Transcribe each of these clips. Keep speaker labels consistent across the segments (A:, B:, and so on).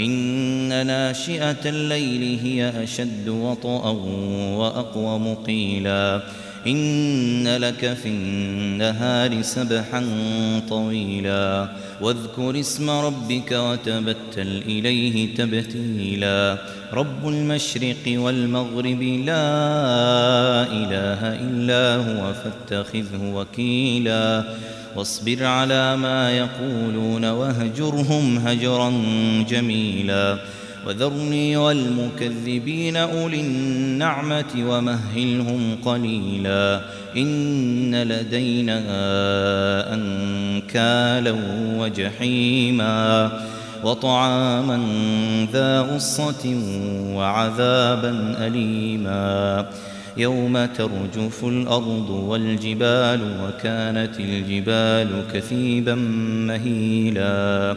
A: إن ناشئة الليل هي أشد وطئا وأقوم قيلاً إن لك في النهار سبحا طويلا واذكر اسم ربك وتبتل إليه تبتيلا رب المشرق والمغرب لا إله إلا هو فاتخذه وكيلا واصبر على ما يقولون وهجرهم هجرا جميلا وذرني والمكذبين أولي النعمة ومهلهم قليلا إن لدينا أنكالا وجحيما وطعاما ذا غصة وعذابا أليما يوم ترجف الأرض والجبال وكانت الجبال كثيبا مهيلا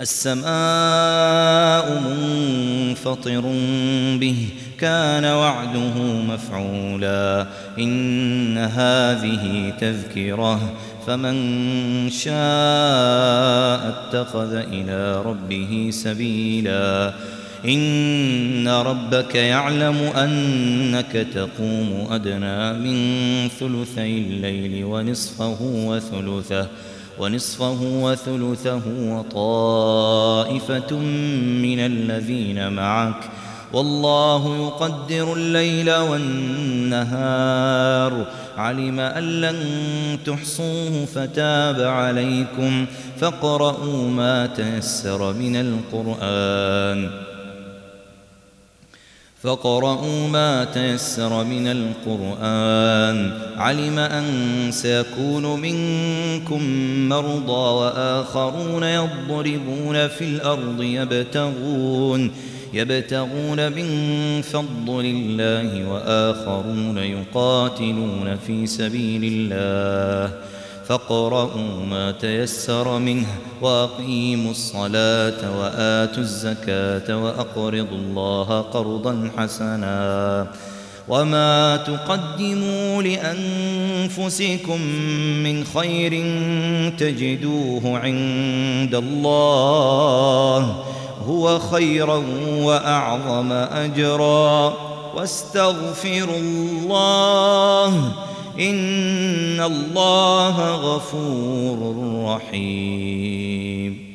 A: السماء منفطر به كان وعده مفعولا إن هذه تذكرة فمن شاء اتخذ إلى ربه سبيلا إن ربك يعلم أنك تقوم أدنى من ثلثي الليل ونصفه وثلثه ونصفه وثلثه وطائفة من الذين معك والله يقدر الليل والنهار علم أن لن تحصوه فتاب عليكم فاقرؤوا ما تيسر من القرآن فاقرؤوا ما تيسر من القرآن علم أن سيكون منكم مرضى وآخرون يضربون في الأرض يبتغون يبتغون من فضل الله وآخرون يقاتلون في سبيل الله فاقرؤوا ما تيسر منه وأقيموا الصلاة وآتوا الزكاة وأقرضوا الله قرضا حسنا وما تقدموا لأنفسكم من خير تجدوه عند الله هو خيرا وأعظم أجرا واستغفروا الله إن الله غفور رحيم